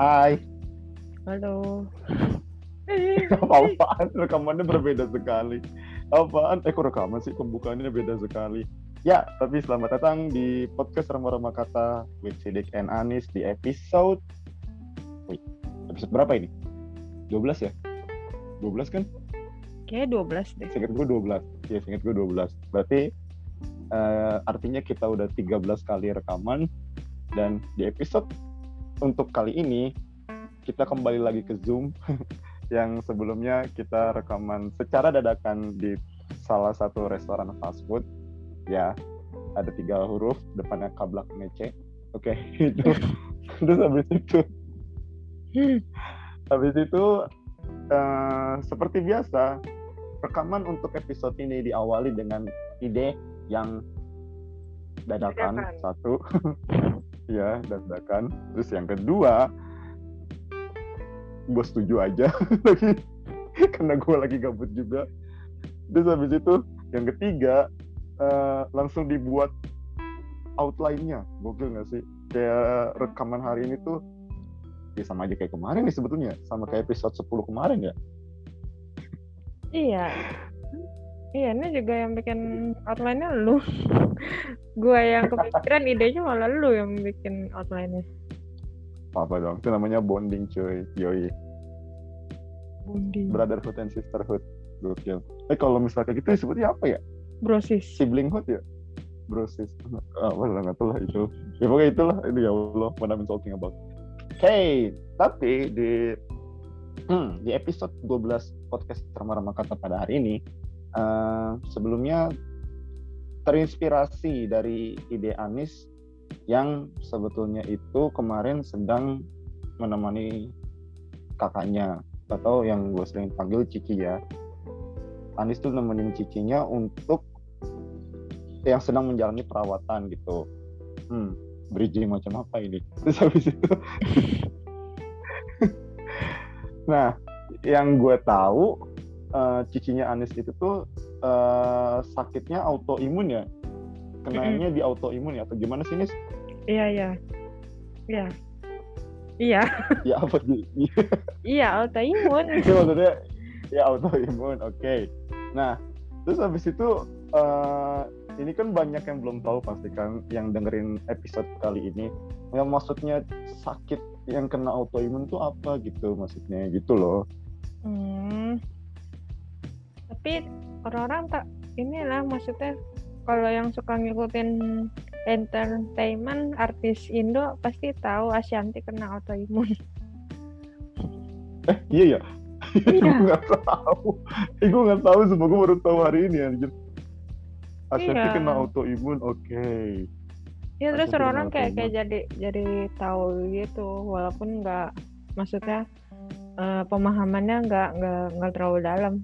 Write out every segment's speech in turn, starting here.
Hai. Halo. Apaan? Rekamannya berbeda sekali. Apaan? Eh, kok rekaman sih? Pembukaannya beda sekali. Ya, tapi selamat datang di podcast Rama-Rama Kata with Sidik and Anis di episode... Wait, episode berapa ini? 12 ya? 12 kan? Kayaknya 12 deh. Singkat gue 12. Ya, singkat gue 12. Berarti uh, artinya kita udah 13 kali rekaman dan di episode untuk kali ini kita kembali lagi ke Zoom yang sebelumnya kita rekaman secara dadakan di salah satu restoran fast food. Ya ada tiga huruf depannya kablak mece. Oke itu terus habis itu habis itu uh, seperti biasa rekaman untuk episode ini diawali dengan ide yang dadakan, dadakan. satu ya dadakan. Terus yang kedua gue setuju aja. Lagi karena gue lagi gabut juga. Terus habis itu yang ketiga uh, langsung dibuat outline-nya. Gokil nggak sih? Kayak rekaman hari ini tuh ya sama aja kayak kemarin nih sebetulnya. Sama kayak episode 10 kemarin ya? Iya. Iya ini juga yang bikin outline-nya lu gue yang kepikiran idenya malah lu yang bikin outline-nya. Apa dong? Itu namanya bonding cuy. Yoi. Bonding. Brotherhood and sisterhood. Gokil. Eh kalau misalnya gitu sebutnya apa ya? Brosis. Siblinghood ya? Brosis. Ah, apa lah nggak tahu lah itu. Ya pokoknya itulah. Itu ya Allah what I'm talking about. Hey tapi di hmm, di episode 12 podcast Rama-Rama Kata pada hari ini uh, sebelumnya terinspirasi dari ide Anis yang sebetulnya itu kemarin sedang menemani kakaknya atau yang gue sering panggil Cici ya Anis tuh nemenin cicinya untuk yang sedang menjalani perawatan gitu. Hmm, bridging macam apa ini? Terus habis itu, nah, yang gue tahu uh, cicinya Anis itu tuh uh, sakitnya autoimun ya, kenanya mm -hmm. di autoimun ya atau gimana sih Nis? Iya iya, iya. Iya. Ya apa sih? iya autoimun. Itu maksudnya ya autoimun, oke. Okay. Nah, terus habis itu uh, ini kan banyak yang belum tahu pasti kan yang dengerin episode kali ini. Yang maksudnya sakit yang kena autoimun tuh apa gitu maksudnya gitu loh. Hmm. Tapi orang-orang tak inilah maksudnya kalau yang suka ngikutin entertainment artis Indo pasti tahu Ashanti kena autoimun. Eh iya ya, Iya. gue nggak tahu. Gue nggak tahu, semua gue baru tahu hari ini anjir. Ashanti iya. kena autoimun, oke. Okay. Ya terus orang-orang kayak kayak jadi jadi tahu gitu, walaupun nggak maksudnya uh, pemahamannya nggak nggak nggak terlalu dalam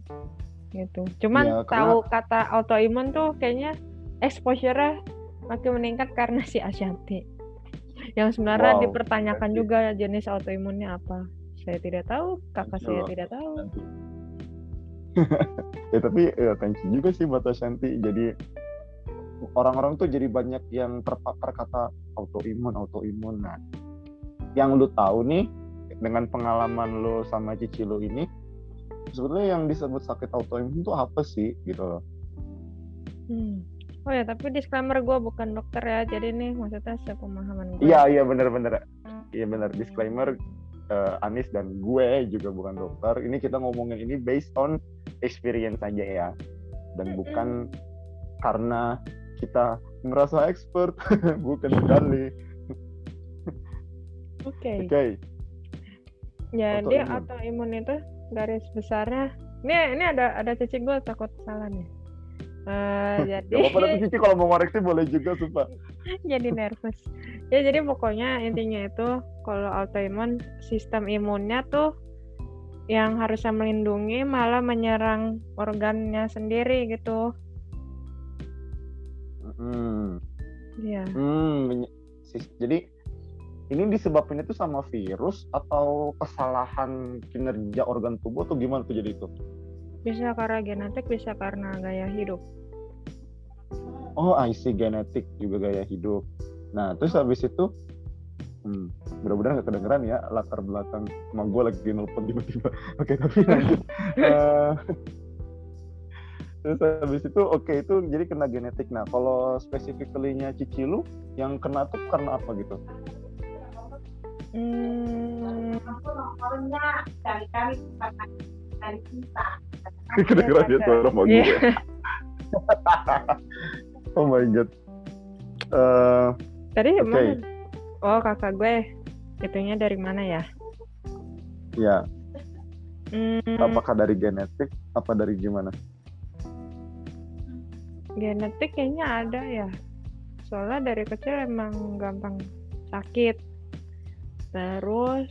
gitu. Cuman ya, tahu kata autoimun tuh kayaknya exposure makin meningkat karena si Ashanti. Yang sebenarnya wow. dipertanyakan juga jenis autoimunnya apa saya tidak tahu, kakak saya tidak tahu. ya tapi ya thank you juga sih buat Ashanti. Jadi orang-orang tuh jadi banyak yang terpapar kata autoimun, autoimun. Nah, yang lu tahu nih dengan pengalaman lu sama cici lu ini, sebetulnya yang disebut sakit autoimun itu apa sih gitu loh? Hmm. Oh ya, tapi disclaimer gue bukan dokter ya, jadi nih maksudnya sepemahaman gue. Iya, iya benar-benar. Iya benar disclaimer uh, Anis dan gue juga bukan dokter. Ini kita ngomongin ini based on experience saja ya, dan bukan karena kita merasa expert, bukan sekali. Oke. Okay. Oke. Okay. Jadi autoimun itu garis besarnya. Ini ini ada ada cicik gue takut salah nih. Uh, jadi. Gak apa-apa cici kalau mau ngoreksi boleh juga sumpah. jadi nervous ya jadi pokoknya intinya itu kalau autoimun sistem imunnya tuh yang harusnya melindungi malah menyerang organnya sendiri gitu. Hmm. Iya. Hmm. Jadi ini disebabkan itu sama virus atau kesalahan kinerja organ tubuh atau gimana tuh jadi itu? Bisa karena genetik, bisa karena gaya hidup. Oh, I see genetik juga gaya hidup. Nah, terus habis itu hmm, mudah-mudahan gak kedengeran ya latar belakang emang gue lagi nelfon tiba-tiba oke tapi lanjut uh, terus habis itu oke okay, itu jadi kena genetik nah kalau spesifikalinya cici lu yang kena tuh karena apa gitu hmm. kedengeran ya suara mau gue oh my god. Uh, tadi okay. mana oh kakak gue itunya dari mana ya? Ya hmm. apakah dari genetik? Apa dari gimana? Genetik kayaknya ada ya. Soalnya dari kecil emang gampang sakit terus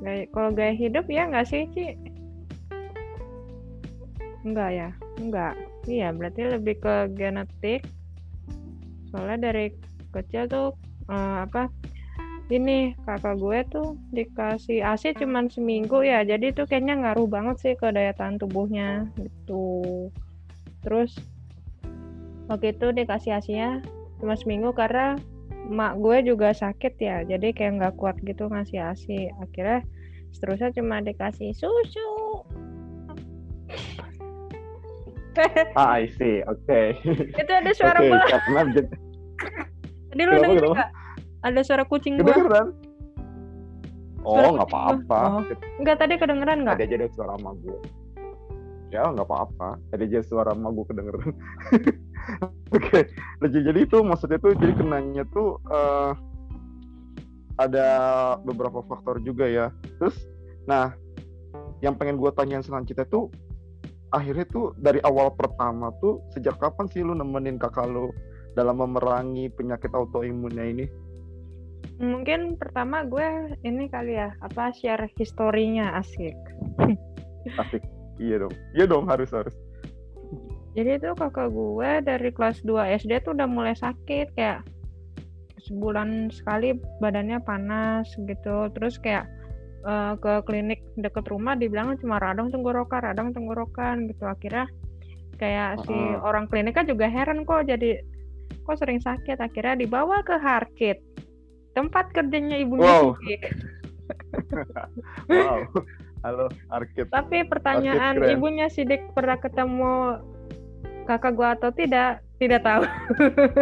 gaya, kalau gaya hidup ya nggak sih Ci? Enggak ya? Enggak iya berarti lebih ke genetik. Soalnya dari kecil tuh uh, apa ini kakak gue tuh dikasih AC cuman seminggu ya. Jadi tuh kayaknya ngaruh banget sih ke daya tahan tubuhnya gitu. Terus waktu itu dikasih asinya cuma seminggu karena mak gue juga sakit ya jadi kayak nggak kuat gitu ngasih asi akhirnya seterusnya cuma dikasih susu. Ah I see. Oke. Okay. itu ada suara okay, karena tadi lu denger nggak? Ada suara kucing gue oh nggak apa-apa. Oh. nggak tadi kedengeran nggak? Ada aja suara sama gue ya nggak apa-apa. Ada aja suara sama gue kedengeran Oke, okay. jadi itu maksudnya tuh jadi kenanya tuh uh, ada beberapa faktor juga ya. Terus, nah, yang pengen gue tanyain selanjutnya tuh akhirnya tuh dari awal pertama tuh sejak kapan sih lu nemenin kakak lu dalam memerangi penyakit autoimunnya ini? Mungkin pertama gue ini kali ya apa share historinya asik. asik, iya dong, iya dong harus harus jadi itu kakak gue dari kelas 2 SD tuh udah mulai sakit kayak sebulan sekali badannya panas gitu terus kayak uh, ke klinik deket rumah dibilang cuma radang tenggorokan radang tenggorokan gitu akhirnya kayak uh -uh. si orang kliniknya juga heran kok jadi kok sering sakit akhirnya dibawa ke Harkit tempat kerjanya ibunya wow. Sidik. wow halo Harkit tapi pertanyaan ibunya Sidik pernah ketemu kakak gua atau tidak tidak tahu.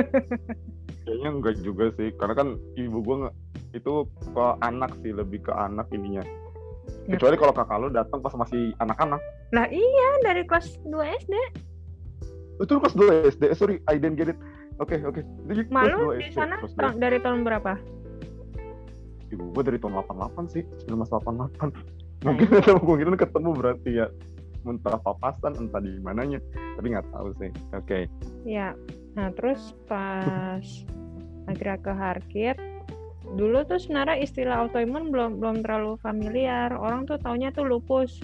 Kayaknya enggak juga sih karena kan ibu gua nggak itu ke anak sih lebih ke anak ininya. Ya. kecuali kalau kakak lu datang pas masih anak-anak. Nah iya dari kelas 2 SD itu kelas 2 SD sorry I didn't get it. Oke okay, oke okay. Malu di sana tahun, dari tahun berapa? Ibu gua dari tahun 88 sih 1988 mungkin ada kemungkinan ketemu berarti ya entah papasan entah di mananya tapi nggak tahu sih. Oke. Okay. ya. Nah terus pas akhirnya ke Harkit dulu tuh sebenarnya istilah autoimun belum belum terlalu familiar. Orang tuh taunya tuh lupus.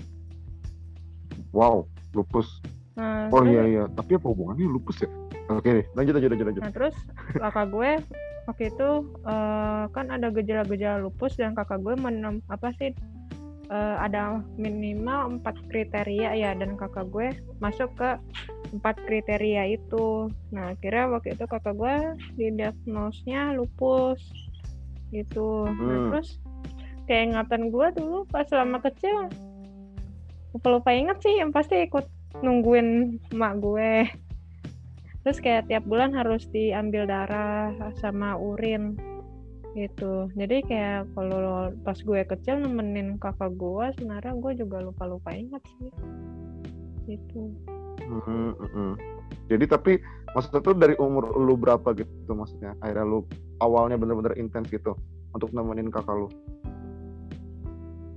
Wow lupus. Nah, oh iya iya. Tapi apa hubungannya lupus ya? Oke okay, lanjut aja lanjut lanjut. Nah terus kakak gue waktu itu uh, kan ada gejala-gejala lupus dan kakak gue menem apa sih uh, ada minimal empat kriteria ya dan kakak gue masuk ke empat kriteria itu. Nah akhirnya waktu itu kakak gue didiagnosnya lupus gitu. Nah, hmm. nah, terus kayak ingatan gue dulu pas selama kecil lupa lupa inget sih yang pasti ikut nungguin emak gue. Terus kayak tiap bulan harus diambil darah sama urin gitu. Jadi kayak kalau pas gue kecil nemenin kakak gue sebenarnya gue juga lupa lupa ingat sih. Gitu. Mm -hmm. jadi tapi maksudnya tuh dari umur lu berapa gitu maksudnya? Akhirnya lu awalnya bener-bener intens gitu untuk nemenin kakak lu?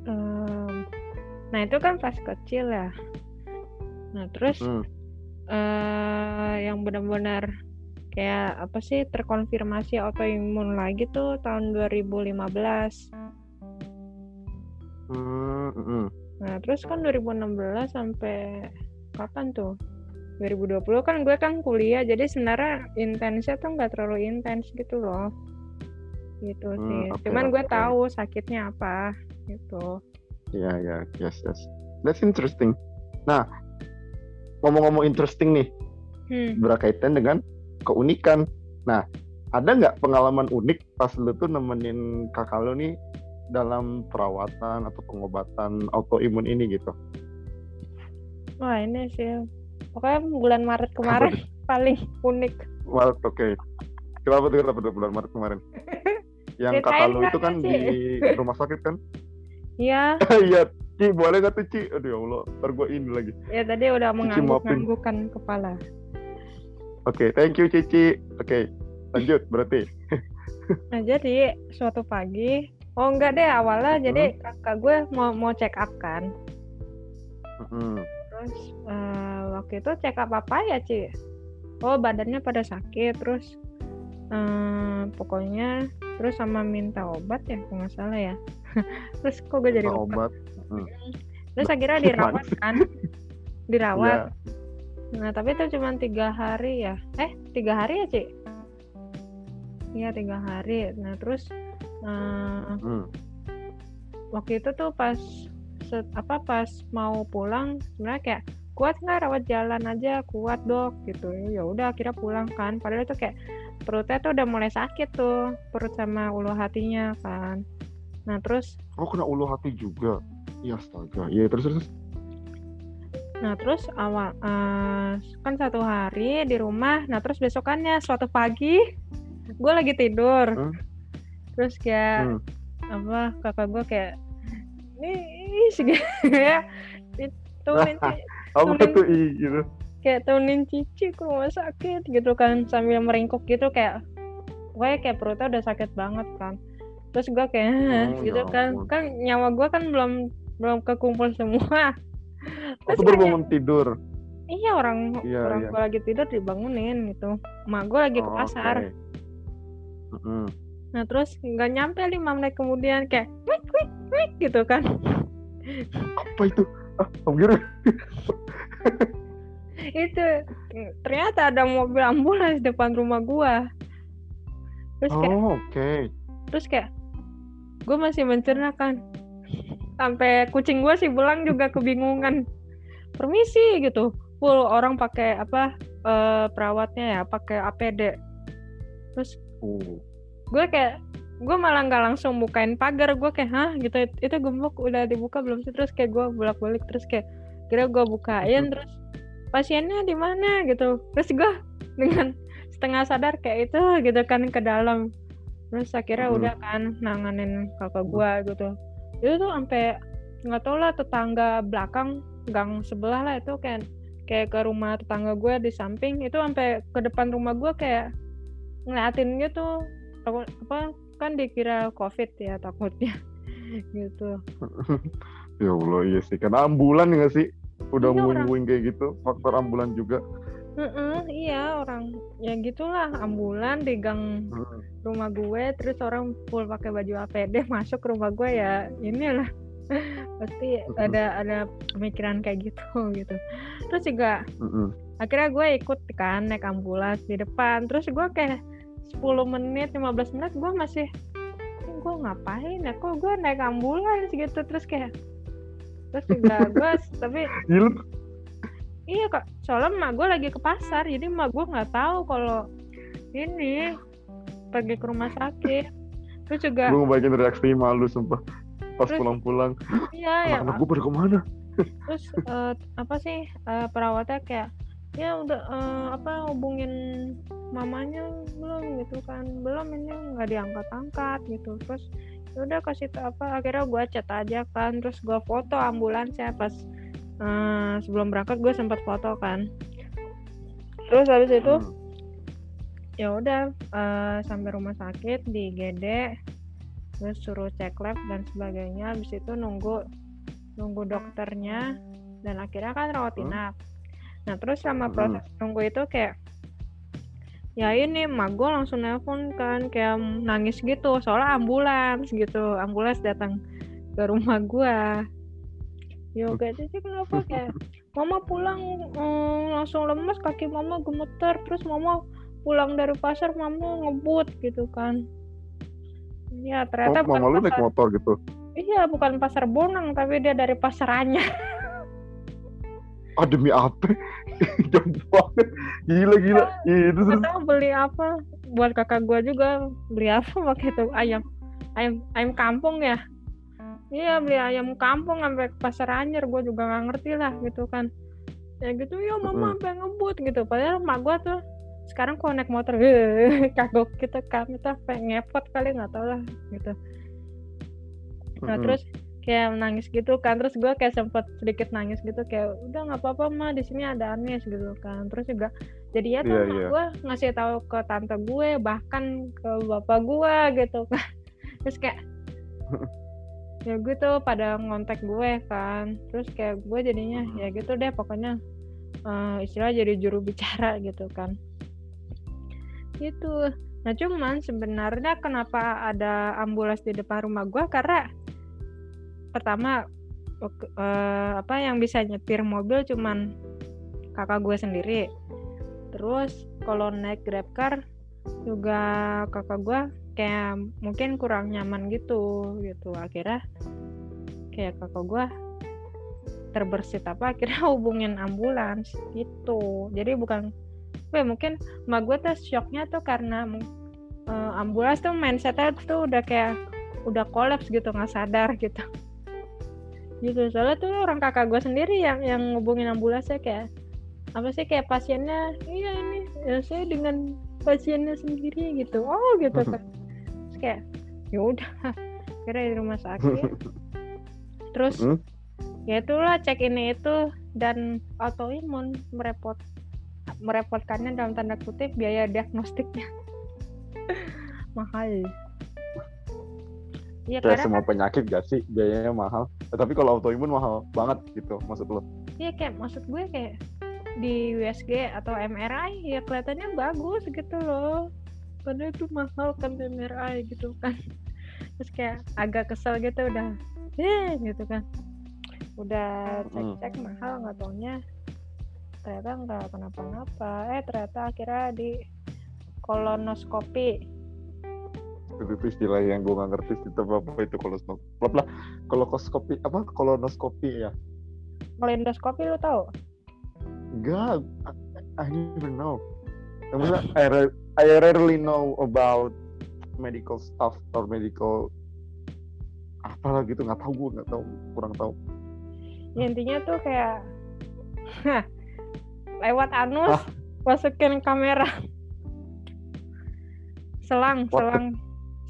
Um, nah itu kan pas kecil ya. Nah terus mm. uh, yang benar-benar kayak apa sih terkonfirmasi autoimun lagi tuh tahun 2015 hmm, hmm. nah terus kan 2016 sampai kapan tuh? 2020 kan gue kan kuliah jadi sebenarnya intensnya tuh nggak terlalu intens gitu loh. Gitu hmm, sih. okay, cuman gue tahu sakitnya apa gitu. Ya ya yes yes. That's interesting. Nah ngomong-ngomong interesting nih hmm. berkaitan dengan keunikan. Nah, ada nggak pengalaman unik pas lu tuh nemenin kakak lu nih dalam perawatan atau pengobatan autoimun ini gitu? Wah ini sih pokoknya bulan Maret kemarin paling unik. Maret oke. Okay. Kenapa tuh kenapa tuh bulan Maret kemarin? Yang kakak lu itu kan di rumah sakit kan? Iya. Iya, Ci, boleh gak tuh Ci? Aduh ya Allah, ntar gue ini lagi. Ya tadi udah mengangguk-anggukkan kepala. Oke, okay, thank you Cici. Oke, okay, lanjut berarti. nah jadi suatu pagi, oh enggak deh awalnya hmm. jadi kakak gue mau mau check up kan. Hmm. Terus uh, waktu itu check up apa ya Ci? Oh badannya pada sakit, terus uh, pokoknya terus sama minta obat ya, nggak salah ya. terus kok gue jadi obat hmm. terus akhirnya dirawat kan dirawat yeah. Nah tapi itu cuma tiga hari ya. Eh tiga hari ya cik iya tiga hari. Nah terus uh, hmm. waktu itu tuh pas set, apa pas mau pulang sebenarnya kayak kuat nggak? Rawat jalan aja kuat dok gitu. Ya udah akhirnya pulang kan. Padahal itu kayak perutnya tuh udah mulai sakit tuh perut sama ulu hatinya kan. Nah terus Oh kena ulu hati juga? Iya astaga. Iya terus terus Nah terus awal uh, Kan satu hari di rumah Nah terus besokannya suatu pagi Gue lagi tidur. Hmm? Terus kayak hmm. Apa kakak gue kayak Nih kayak Turunin Apa tuh gitu? Kayak turunin cici ke rumah sakit gitu kan Sambil meringkuk gitu kayak Gue kayak perutnya udah sakit banget kan. Terus gue kayak oh, gitu ya kan. kan nyawa gue kan belum belum kekumpul semua terus baru bangun tidur iya orang iya, orang iya. gue lagi tidur dibangunin gitu mak gue lagi oh, ke pasar okay. uh -huh. nah terus nggak nyampe lima menit kemudian kayak wik wik wik gitu kan apa itu ah om itu ternyata ada mobil ambulans depan rumah gua terus kayak oh, oke okay. terus kayak gue masih mencernakan sampai kucing gue sih belang juga kebingungan. Permisi gitu. Full orang pakai apa uh, perawatnya ya pakai APD terus uh. gue kayak gue malah nggak langsung bukain pagar. Gue kayak hah? Gitu. Itu gembok udah dibuka belum sih? Terus kayak gue bolak balik terus kayak kira gue bukain terus pasiennya di mana? Gitu. Terus gue dengan setengah sadar kayak itu gitu kan ke dalam. Terus akhirnya hmm. udah kan nanganin kakak gua gitu itu tuh sampai nggak tau lah tetangga belakang gang sebelah lah itu kayak kayak ke rumah tetangga gue di samping. Itu sampai ke depan rumah gue kayak ngeliatin gitu. Takut apa kan dikira covid ya takutnya. Gitu. Ya allah iya sih. Karena ambulan nggak sih? Udah iya, muing kayak gitu. Faktor ambulan juga Mm-mm, iya orang ya gitulah ambulan di gang mm. rumah gue terus orang full pakai baju APD masuk ke rumah gue ya inilah. Pasti mm. ada ada pemikiran kayak gitu gitu. Terus juga mm akhirnya gue ikut kan naik ambulans di depan. Terus gue kayak 10 menit 15 menit gue masih gue ngapain ya? Kok gue naik ambulans? Gitu terus kayak terus juga gue tapi iya kak. Soalnya emak gue lagi ke pasar jadi emak gue nggak tahu kalau ini pergi ke rumah sakit. Terus juga gue bagian reaksi malu sumpah. Pas pulang-pulang. Iya ya anak gue pada ke mana? Terus uh, apa sih uh, perawatnya kayak ya udah uh, apa hubungin mamanya belum? Gitu kan. Belum ini nggak diangkat-angkat gitu. Terus ya udah kasih apa akhirnya gue chat aja kan. Terus gue foto ambulans ya pas uh, sebelum berangkat gue sempat foto kan terus habis itu hmm. ya udah uh, sampai rumah sakit di GD terus suruh cek lab dan sebagainya habis itu nunggu nunggu dokternya dan akhirnya kan rawat hmm. inap nah terus sama hmm. proses hmm. nunggu itu kayak ya ini mak gue langsung nelpon kan kayak nangis gitu soalnya ambulans gitu ambulans datang ke rumah gue yoga jadi kenapa? Kayak mama pulang hmm, langsung lemas kaki mama gemeter terus mama pulang dari pasar mama ngebut gitu kan. Ya ternyata oh, mama lu naik motor gitu? Iya bukan pasar Bonang tapi dia dari pasarannya ah demi apa? Jauh banget. Gila gila. Ya, itu terus tahu beli apa. Buat kakak gue juga beli apa waktu itu ayam ayam ayam kampung ya iya beli ayam kampung sampai pasar anjir gue juga nggak ngerti lah gitu kan. Ya gitu ya mama pengen ngebut gitu. Padahal mak gue tuh sekarang kalau naik motor kagok gitu kan itu pengen ngepot kali nggak tau lah gitu. Nah mm -hmm. terus kayak nangis gitu kan terus gue kayak sempet sedikit nangis gitu kayak udah nggak apa-apa mah di sini ada Anis gitu kan. Terus juga jadi ya tuh yeah, yeah. gue ngasih tahu ke tante gue bahkan ke bapak gue gitu kan. Terus kayak ya gitu pada ngontek gue kan. Terus kayak gue jadinya ya gitu deh pokoknya uh, istilah jadi juru bicara gitu kan. Gitu. Nah cuman sebenarnya kenapa ada ambulans di depan rumah gue? Karena pertama uh, apa yang bisa nyetir mobil cuman kakak gue sendiri. Terus kalau naik grab car juga kakak gue kayak mungkin kurang nyaman gitu gitu. Akhirnya kayak kakak gue terbersit apa akhirnya hubungin ambulans gitu. Jadi bukan gue mungkin mbak gue tuh shocknya tuh karena uh, ambulans tuh mindsetnya tuh udah kayak udah kolaps gitu nggak sadar gitu. Gitu soalnya tuh orang kakak gue sendiri yang yang ngubungin ambulansnya kayak apa sih kayak pasiennya iya ini ya saya dengan pasiennya sendiri gitu. Oh gitu kan kayak ya udah kira di rumah sakit terus hmm? ya itulah cek ini itu dan autoimun merepot merepotkannya dalam tanda kutip biaya diagnostiknya mahal Iya, kayak semua kan, penyakit gak sih biayanya mahal? Eh, tapi kalau autoimun mahal banget gitu maksud lo? Iya kayak maksud gue kayak di USG atau MRI ya kelihatannya bagus gitu loh. Padahal itu mahal kan MRI gitu kan. Terus kayak agak kesel gitu udah, eh gitu kan. Udah cek-cek mahal nggak taunya ternyata nggak kenapa-napa. Eh ternyata akhirnya di kolonoskopi itu istilah yang gue gak ngerti itu apa itu kolonoskopi lah kolonoskopi apa kolonoskopi ya kolonoskopi lo tau Enggak, I, I never know. I, I rarely know about medical stuff or medical apa gitu nggak tahu gue nggak tahu kurang tahu ya, intinya tuh kayak lewat anus Hah? masukin kamera selang What selang the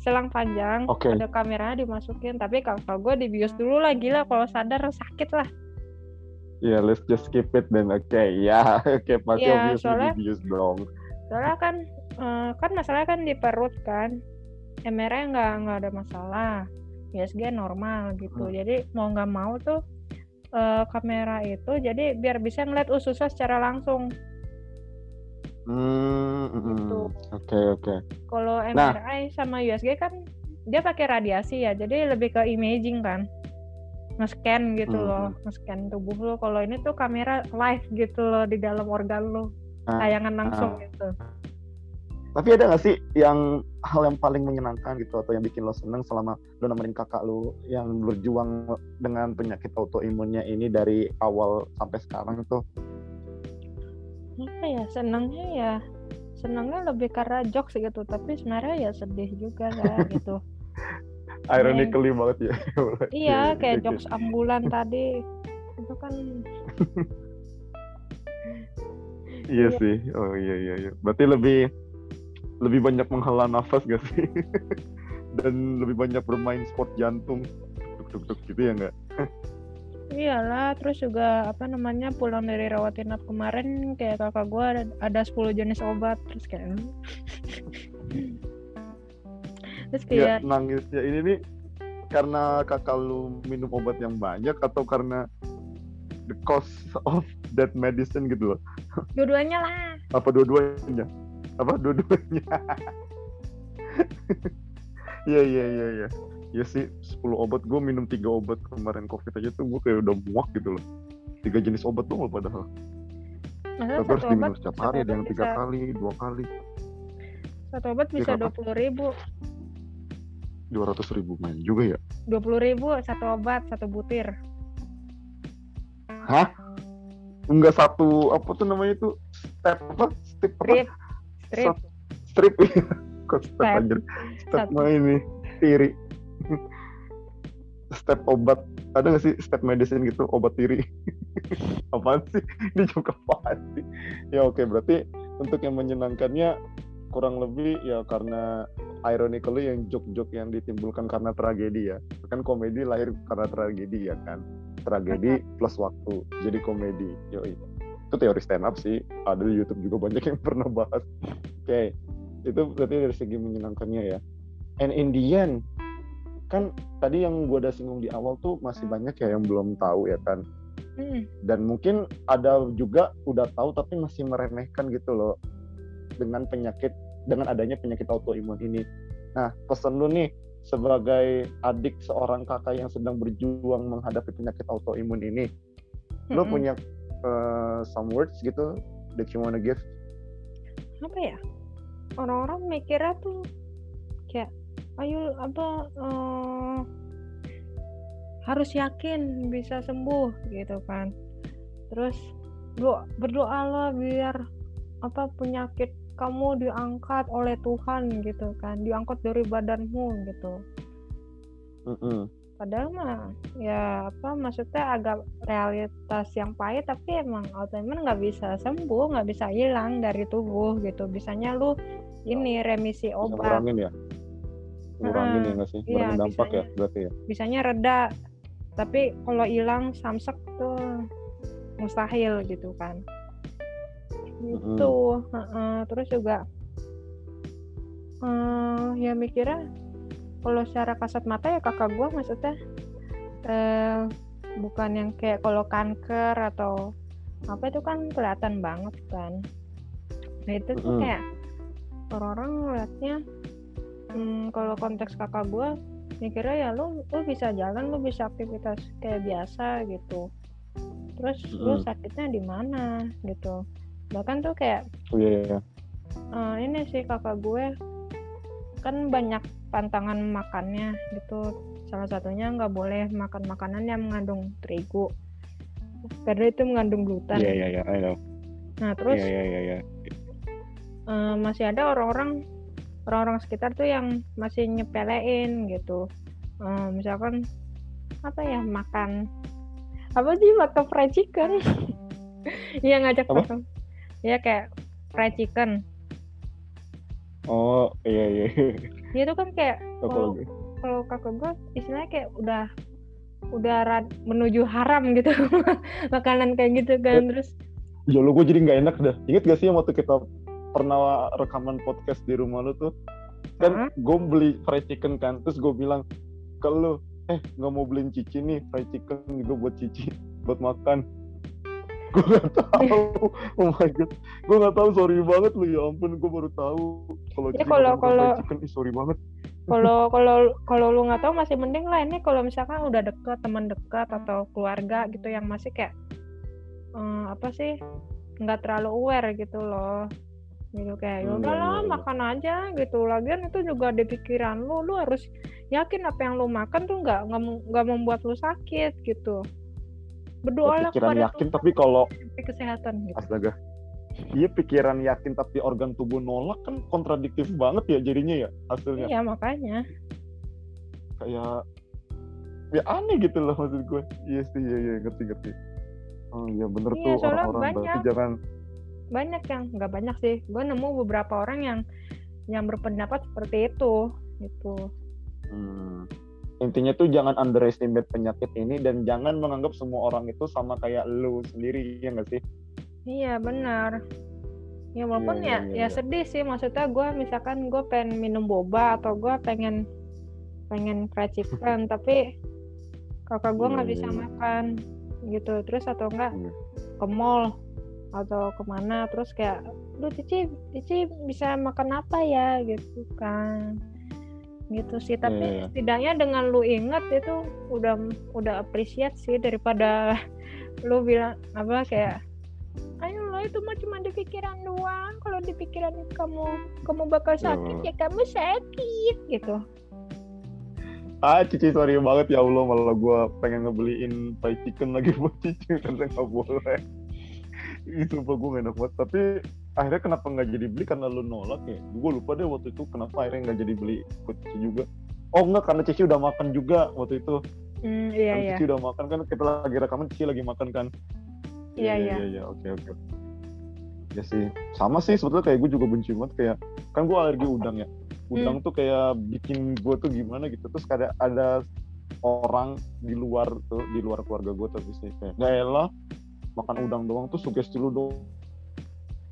selang panjang okay. ada kameranya dimasukin tapi kalau gue dibius dulu lah gila kalau sadar sakit lah Iya, yeah, let's just skip it then. Oke, okay, ya, yeah. oke, okay, pasti yeah, obviously soalnya, dibius dong. Soalnya kan, uh, kan masalah kan di perut kan, MRI nggak nggak ada masalah, ISG normal gitu. Hmm. Jadi mau nggak mau tuh uh, kamera itu, jadi biar bisa ngeliat ususnya secara langsung. Hmm, gitu. Oke oke. Kalau MRI nah. sama USG kan dia pakai radiasi ya, jadi lebih ke imaging kan, nge-scan gitu hmm. loh, nge-scan tubuh lo. Kalau ini tuh kamera live gitu loh di dalam organ lo, ah, tayangan langsung uh. gitu. Tapi ada gak sih yang hal yang paling menyenangkan gitu atau yang bikin lo seneng selama lo nemenin kakak lo yang berjuang dengan penyakit autoimunnya ini dari awal sampai sekarang tuh? apa ya senangnya ya senangnya lebih karena jokes gitu tapi sebenarnya ya sedih juga lah gitu. Ironically yang, banget ya. Iya kayak jokes ambulan tadi itu kan iya, iya. sih. Oh iya iya iya. Berarti lebih lebih banyak menghela nafas gak sih? Dan lebih banyak bermain sport jantung. Tuk tuk tuk gitu ya enggak Iyalah, terus juga apa namanya pulang dari rawat inap kemarin kayak kakak gue ada, ada 10 jenis obat terus kayak terus ya, kayak ya, nangisnya ini nih karena kakak lu minum obat yang banyak atau karena the cost of that medicine gitu loh? Dua-duanya lah. Apa dua-duanya apa dua-duanya? Iya iya iya iya. Ya sih 10 obat. Gue minum tiga obat kemarin covid aja tuh gue kayak udah muak gitu loh. Tiga jenis obat tuh padahal. Masa tapi harus diminum setiap hari ada yang tiga kali dua kali. Satu obat bisa dua puluh ribu. Dua ratus ribu main juga ya? Dua puluh ribu satu obat satu butir. Hah? Enggak satu apa tuh namanya tuh? Step apa? Step apa strip. strip strip kok step, step. aja step mah ini tiri. Step obat. Ada gak sih step medicine gitu? Obat tiri. Apaan sih? Ini juga apaan sih? Ya oke. Berarti untuk yang menyenangkannya kurang lebih ya karena ironically yang joke-joke yang ditimbulkan karena tragedi ya. Kan komedi lahir karena tragedi ya kan? Tragedi plus waktu. Jadi komedi. Yoi itu teori stand up sih ada di YouTube juga banyak yang pernah bahas oke okay. itu berarti dari segi menyenangkannya ya and in the end kan tadi yang gue udah singgung di awal tuh masih banyak ya yang belum tahu ya kan hmm. dan mungkin ada juga udah tahu tapi masih meremehkan gitu loh dengan penyakit dengan adanya penyakit autoimun ini nah pesan lu nih sebagai adik seorang kakak yang sedang berjuang menghadapi penyakit autoimun ini hmm. lu punya uh, some words gitu that you wanna give? Apa ya? Orang-orang mikirnya tuh kayak ayo apa uh, harus yakin bisa sembuh gitu kan. Terus doa berdoalah biar apa penyakit kamu diangkat oleh Tuhan gitu kan diangkat dari badanmu gitu. Mm -hmm. Padahal mah ya apa maksudnya agak realitas yang pahit tapi emang autoimun nggak bisa sembuh nggak bisa hilang dari tubuh gitu. Bisanya lu ini remisi obat. ya? Ngurangin ya nggak sih? iya, ngurangin iya, dampak bisanya, ya berarti ya? Bisanya reda. Tapi kalau hilang samsek tuh mustahil gitu kan. Itu mm -hmm. uh, terus juga uh, ya mikirnya kalau secara kasat mata ya kakak gue maksudnya uh, bukan yang kayak kalau kanker atau apa itu kan kelihatan banget kan nah itu tuh mm kayak orang-orang ngeliatnya hmm, kalau konteks kakak gue mikirnya ya lu lu bisa jalan lu bisa aktivitas kayak biasa gitu terus mm. lu sakitnya di mana gitu bahkan tuh kayak oh, iya, iya. Uh, ini sih kakak gue kan banyak pantangan makannya gitu. Salah satunya nggak boleh makan makanan yang mengandung terigu. Karena itu mengandung gluten. Iya iya iya nah terus yeah, yeah, yeah, yeah. Uh, masih ada orang-orang orang-orang sekitar tuh yang masih nyepelein gitu. Um, misalkan apa ya makan apa sih makan fried chicken? Iya ngajak apa? makan. Ya kayak fried chicken. Oh iya iya dia tuh kan kayak kalau kalau kakak gue istilahnya kayak udah udah rad, menuju haram gitu. Makanan kayak gitu kan eh, terus ya lo gue jadi nggak enak dah. Inget gak sih waktu kita pernah rekaman podcast di rumah lu tuh? Kan uh -huh. gue beli fried chicken kan terus gue bilang ke lu eh nggak mau beliin cici nih fried chicken gue buat cici buat makan gue nggak tahu. Oh my god. Gue nggak tahu sorry banget lu ya ampun gue baru tahu. Kalau ya, kalau kalau chicken sorry banget. kalau kalau kalau lu nggak tahu masih mending lah ini kalau misalkan udah deket teman dekat atau keluarga gitu yang masih kayak um, apa sih nggak terlalu aware gitu loh. Gitu kayak ya hmm, udahlah hmm, makan aja gitu. Lagian itu juga di pikiran lu lu harus yakin apa yang lu makan tuh nggak nggak membuat lu sakit gitu berdoa lah pikiran yakin tapi kalau kesehatan gitu. astaga. Iya pikiran yakin tapi organ tubuh nolak kan kontradiktif banget ya jadinya ya hasilnya. Iya makanya. Kayak ya aneh gitu loh maksud gue. Iya sih iya iya ngerti ngerti. Oh iya bener iya, tuh orang-orang berarti jangan banyak yang nggak banyak sih. Gue nemu beberapa orang yang yang berpendapat seperti itu gitu. Hmm. Intinya tuh jangan underestimate penyakit ini dan jangan menganggap semua orang itu sama kayak lu sendiri ya nggak sih? Iya benar. Ya walaupun iya, ya iya, ya iya. sedih sih. Maksudnya gue misalkan gue pengen minum boba atau gue pengen pengen fried chicken tapi kakak gue nggak iya, bisa iya. makan gitu. Terus atau enggak ke mall atau ke mana terus kayak lu Cici Cici bisa makan apa ya? Gitu kan gitu sih tapi yeah. Iya. setidaknya dengan lu inget itu udah udah apresiat sih daripada lu bilang apa kayak ayo lo itu mah cuma di pikiran doang kalau di pikiran kamu kamu bakal sakit yeah. ya kamu sakit gitu ah Cici sorry banget ya Allah malah gue pengen ngebeliin fried chicken lagi buat Cici karena nggak boleh itu gue gak enak banget tapi akhirnya kenapa nggak jadi beli? Karena lu nolak ya. Gue lupa deh waktu itu kenapa akhirnya nggak jadi beli ikut Cici juga. Oh enggak karena Cici udah makan juga waktu itu. Mm, iya iya. Cici udah makan kan kita lagi rekaman Cici lagi makan kan. Iya, iya. iya. iya oke oke. Ya sih. Sama sih sebetulnya kayak gue juga benci banget kayak kan gue alergi udang ya. Udang tuh kayak bikin gue tuh gimana gitu. Terus kayak ada orang di luar tuh di luar keluarga gue tapi sih kayak gak elah makan udang doang tuh sugesti lu doang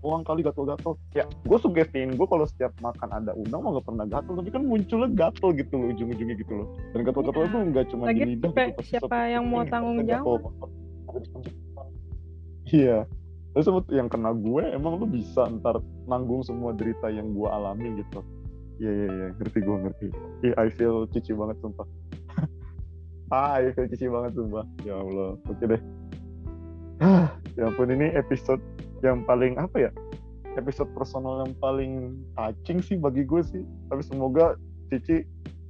doang kali gatel-gatel. Ya gue sugestiin gue kalau setiap makan ada udang mah gak pernah gatel tapi kan munculnya gatel gitu loh ujung-ujungnya gitu loh. Dan gatel-gatel Iya. tuh nggak cuma Lagi di lidah siapa- gitu, siapa yang mau tanggung jawab? gatel. iya. Terus sebut yang kena gue emang lu bisa ntar nanggung semua derita yang gue alami gitu. Iya iya iya. Ngerti gue ngerti. Iya I feel cici banget sumpah. Ah I feel cici banget sumpah. Ya Allah. Oke deh. Ya ampun ini episode yang paling apa ya episode personal yang paling touching sih bagi gue sih. Tapi semoga Cici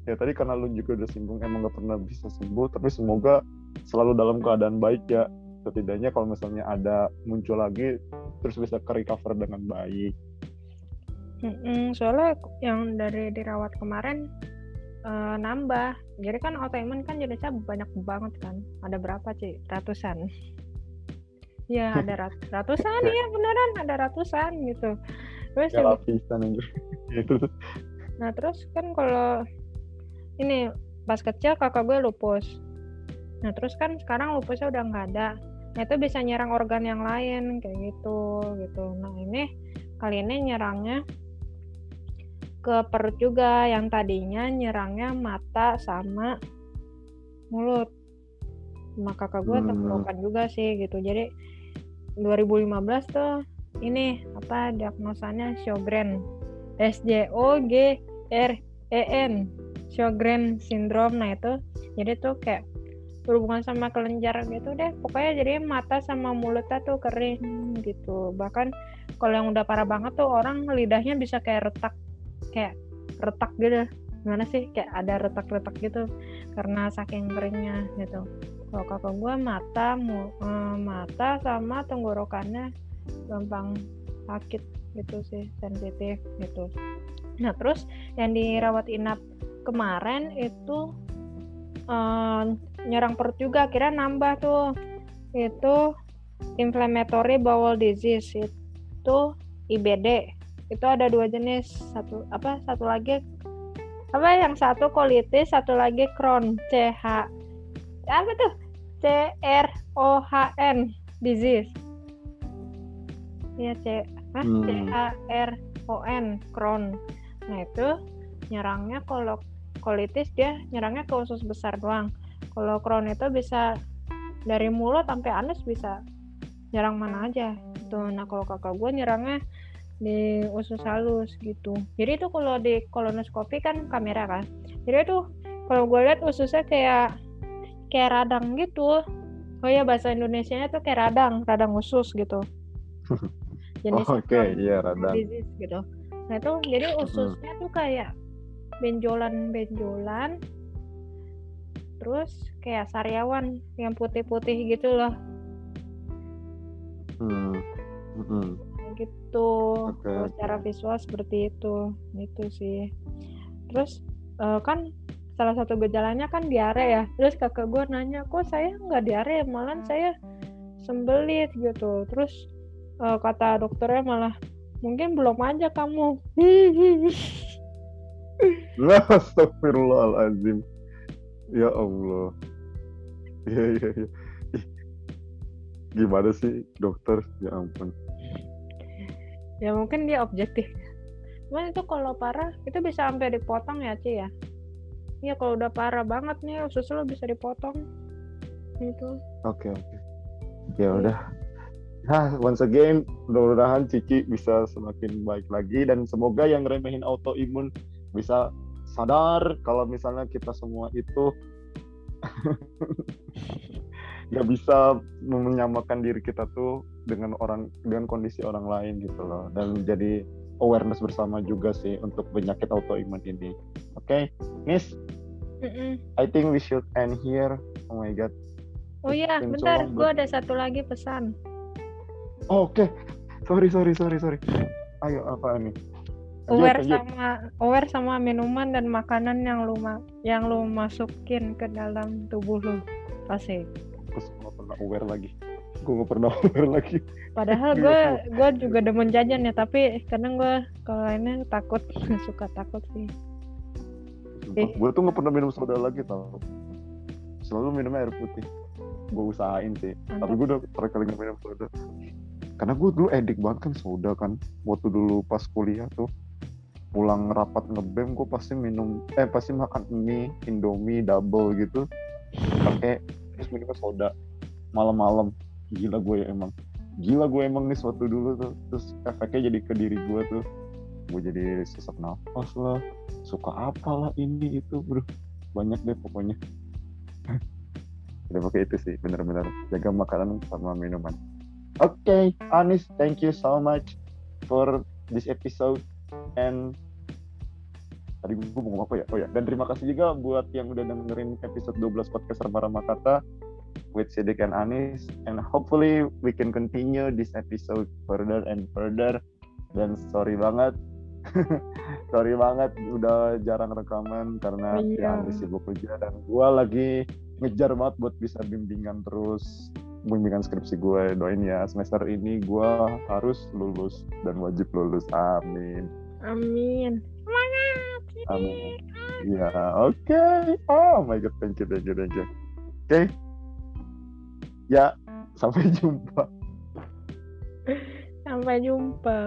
ya tadi karena lu juga udah singgung emang gak pernah bisa sembuh tapi semoga selalu dalam keadaan baik ya. Setidaknya kalau misalnya ada muncul lagi terus bisa ke recover dengan baik. Mm-mm, soalnya yang dari dirawat kemarin eh, nambah. Jadi kan autoimun kan jenisnya banyak banget kan. Ada berapa sih ratusan ya ada rat- ratusan ya beneran ada ratusan gitu terus ya lapisan anjir itu Nah terus kan kalau ini pas kecil kakak gue lupus. Nah terus kan sekarang lupusnya udah nggak ada. Nah itu bisa nyerang organ yang lain kayak gitu gitu. Nah ini kali ini nyerangnya ke perut juga yang tadinya nyerangnya mata sama mulut. Nah kakak gue Hmm. juga sih gitu. Jadi 2015 tuh ini apa diagnosanya Sjogren. S J O G R E N Sjogren syndrome. Nah itu jadi tuh kayak berhubungan sama kelenjar gitu deh. Pokoknya jadi mata sama mulutnya tuh kering gitu. Bahkan kalau yang udah parah banget tuh orang lidahnya bisa kayak retak kayak retak gitu. Gimana sih? Kayak ada retak-retak gitu karena saking keringnya gitu kalau kakak gue mata mu- eh, mata sama tenggorokannya gampang sakit gitu sih sensitif gitu. Nah terus yang dirawat inap kemarin itu eh, nyerang perut juga kira nambah tuh. Itu inflammatory bowel disease itu IBD itu ada dua jenis satu apa satu lagi apa yang satu colitis satu lagi Crohn CH apa tuh C R O H N disease Iya C Hah? Hmm. C A R O N Crohn. Nah itu nyerangnya kalau colitis dia nyerangnya ke usus besar doang. Kalau Crohn itu bisa dari mulut sampai anus bisa nyerang mana aja. Tuh, nah kalau kakak gue nyerangnya di usus halus gitu. Jadi itu kalau di kolonoskopi kan kamera kan. Jadi itu kalau gue lihat ususnya kayak kayak radang gitu. Oh ya bahasa Indonesianya tuh kayak radang, radang usus gitu. Oh, Jenisnya oke Crohn iya radang disease gitu. Nah itu jadi ususnya tuh kayak benjolan-benjolan, terus kayak sariawan yang putih-putih gitu loh, hmm. Hmm. gitu. Oke. secara visual seperti itu, gitu sih. Terus eh, kan salah satu gejalanya kan diare ya. Terus kakak gue nanya, kok saya nggak diare, malah saya sembelit gitu. Terus eh, kata dokternya malah mungkin belum aja kamu. Lah, Astagfirullahaladzim. Ya Allah. Iya, iya. Ih, Gimana sih dokter? Ya ampun. ya mungkin dia objektif cuman itu kalau parah itu bisa sampai dipotong ya Ci ya Iya kalau udah parah banget nih usus lo bisa dipotong gitu Oke, oke. Ya udah. Nah, once again, mudah-mudahan Cici bisa semakin baik lagi dan semoga yang remehin autoimun bisa sadar kalau misalnya kita semua itu nggak bisa menyamakan diri kita tuh dengan orang dengan kondisi orang lain gitu loh dan jadi awareness bersama juga sih untuk penyakit autoimun ini. Oke, Miss, Mm-mm. I think we should end here. Oh my god. oh iya bentar Solong gue ada satu lagi pesan. Oh, Oke, sorry sorry sorry sorry. Ayo apa ini? Aware sama aware sama minuman dan makanan yang lu ma yang lu masukin ke dalam tubuh lu. Pasti nggak pernah aware lagi gue nggak pernah aware lagi. Padahal gue gue juga demen jajan ya tapi kadang gue kalau ini takut suka takut sih. Eh. gue tuh nggak pernah minum soda lagi tau. Selalu minum air putih. Gue usahain sih Antap. tapi gue udah pernah kali minum soda. Karena gue dulu edik banget kan soda kan. Waktu dulu pas kuliah tuh pulang rapat ngebem gue pasti minum eh pasti makan mie indomie double gitu. Pakai terus minum soda malam-malam gila gue ya emang. Gila gue emang nih suatu dulu tuh. Terus efeknya jadi ke diri gue tuh. Gue jadi sesak nafas lah. Suka apalah ini itu bro. Banyak deh pokoknya. Udah pakai itu sih bener-bener. Jaga makanan sama minuman. Oke okay, Anis thank you so much for this episode. And tadi gue ngomong apa ya? Oh ya dan terima kasih juga buat yang udah dengerin episode 12 podcast Rama Kata with Sidik and Anis and hopefully we can continue this episode further and further dan sorry banget sorry banget udah jarang rekaman karena oh, iya. ya sibuk kerja dan gue lagi ngejar banget buat bisa bimbingan terus bimbingan skripsi gue doain ya semester ini gue harus lulus dan wajib lulus amin amin Amin. Ya, oke. Okay. Oh my god, thank you, thank you, thank you. Oke. Okay. Ya, sampai jumpa. Sampai jumpa.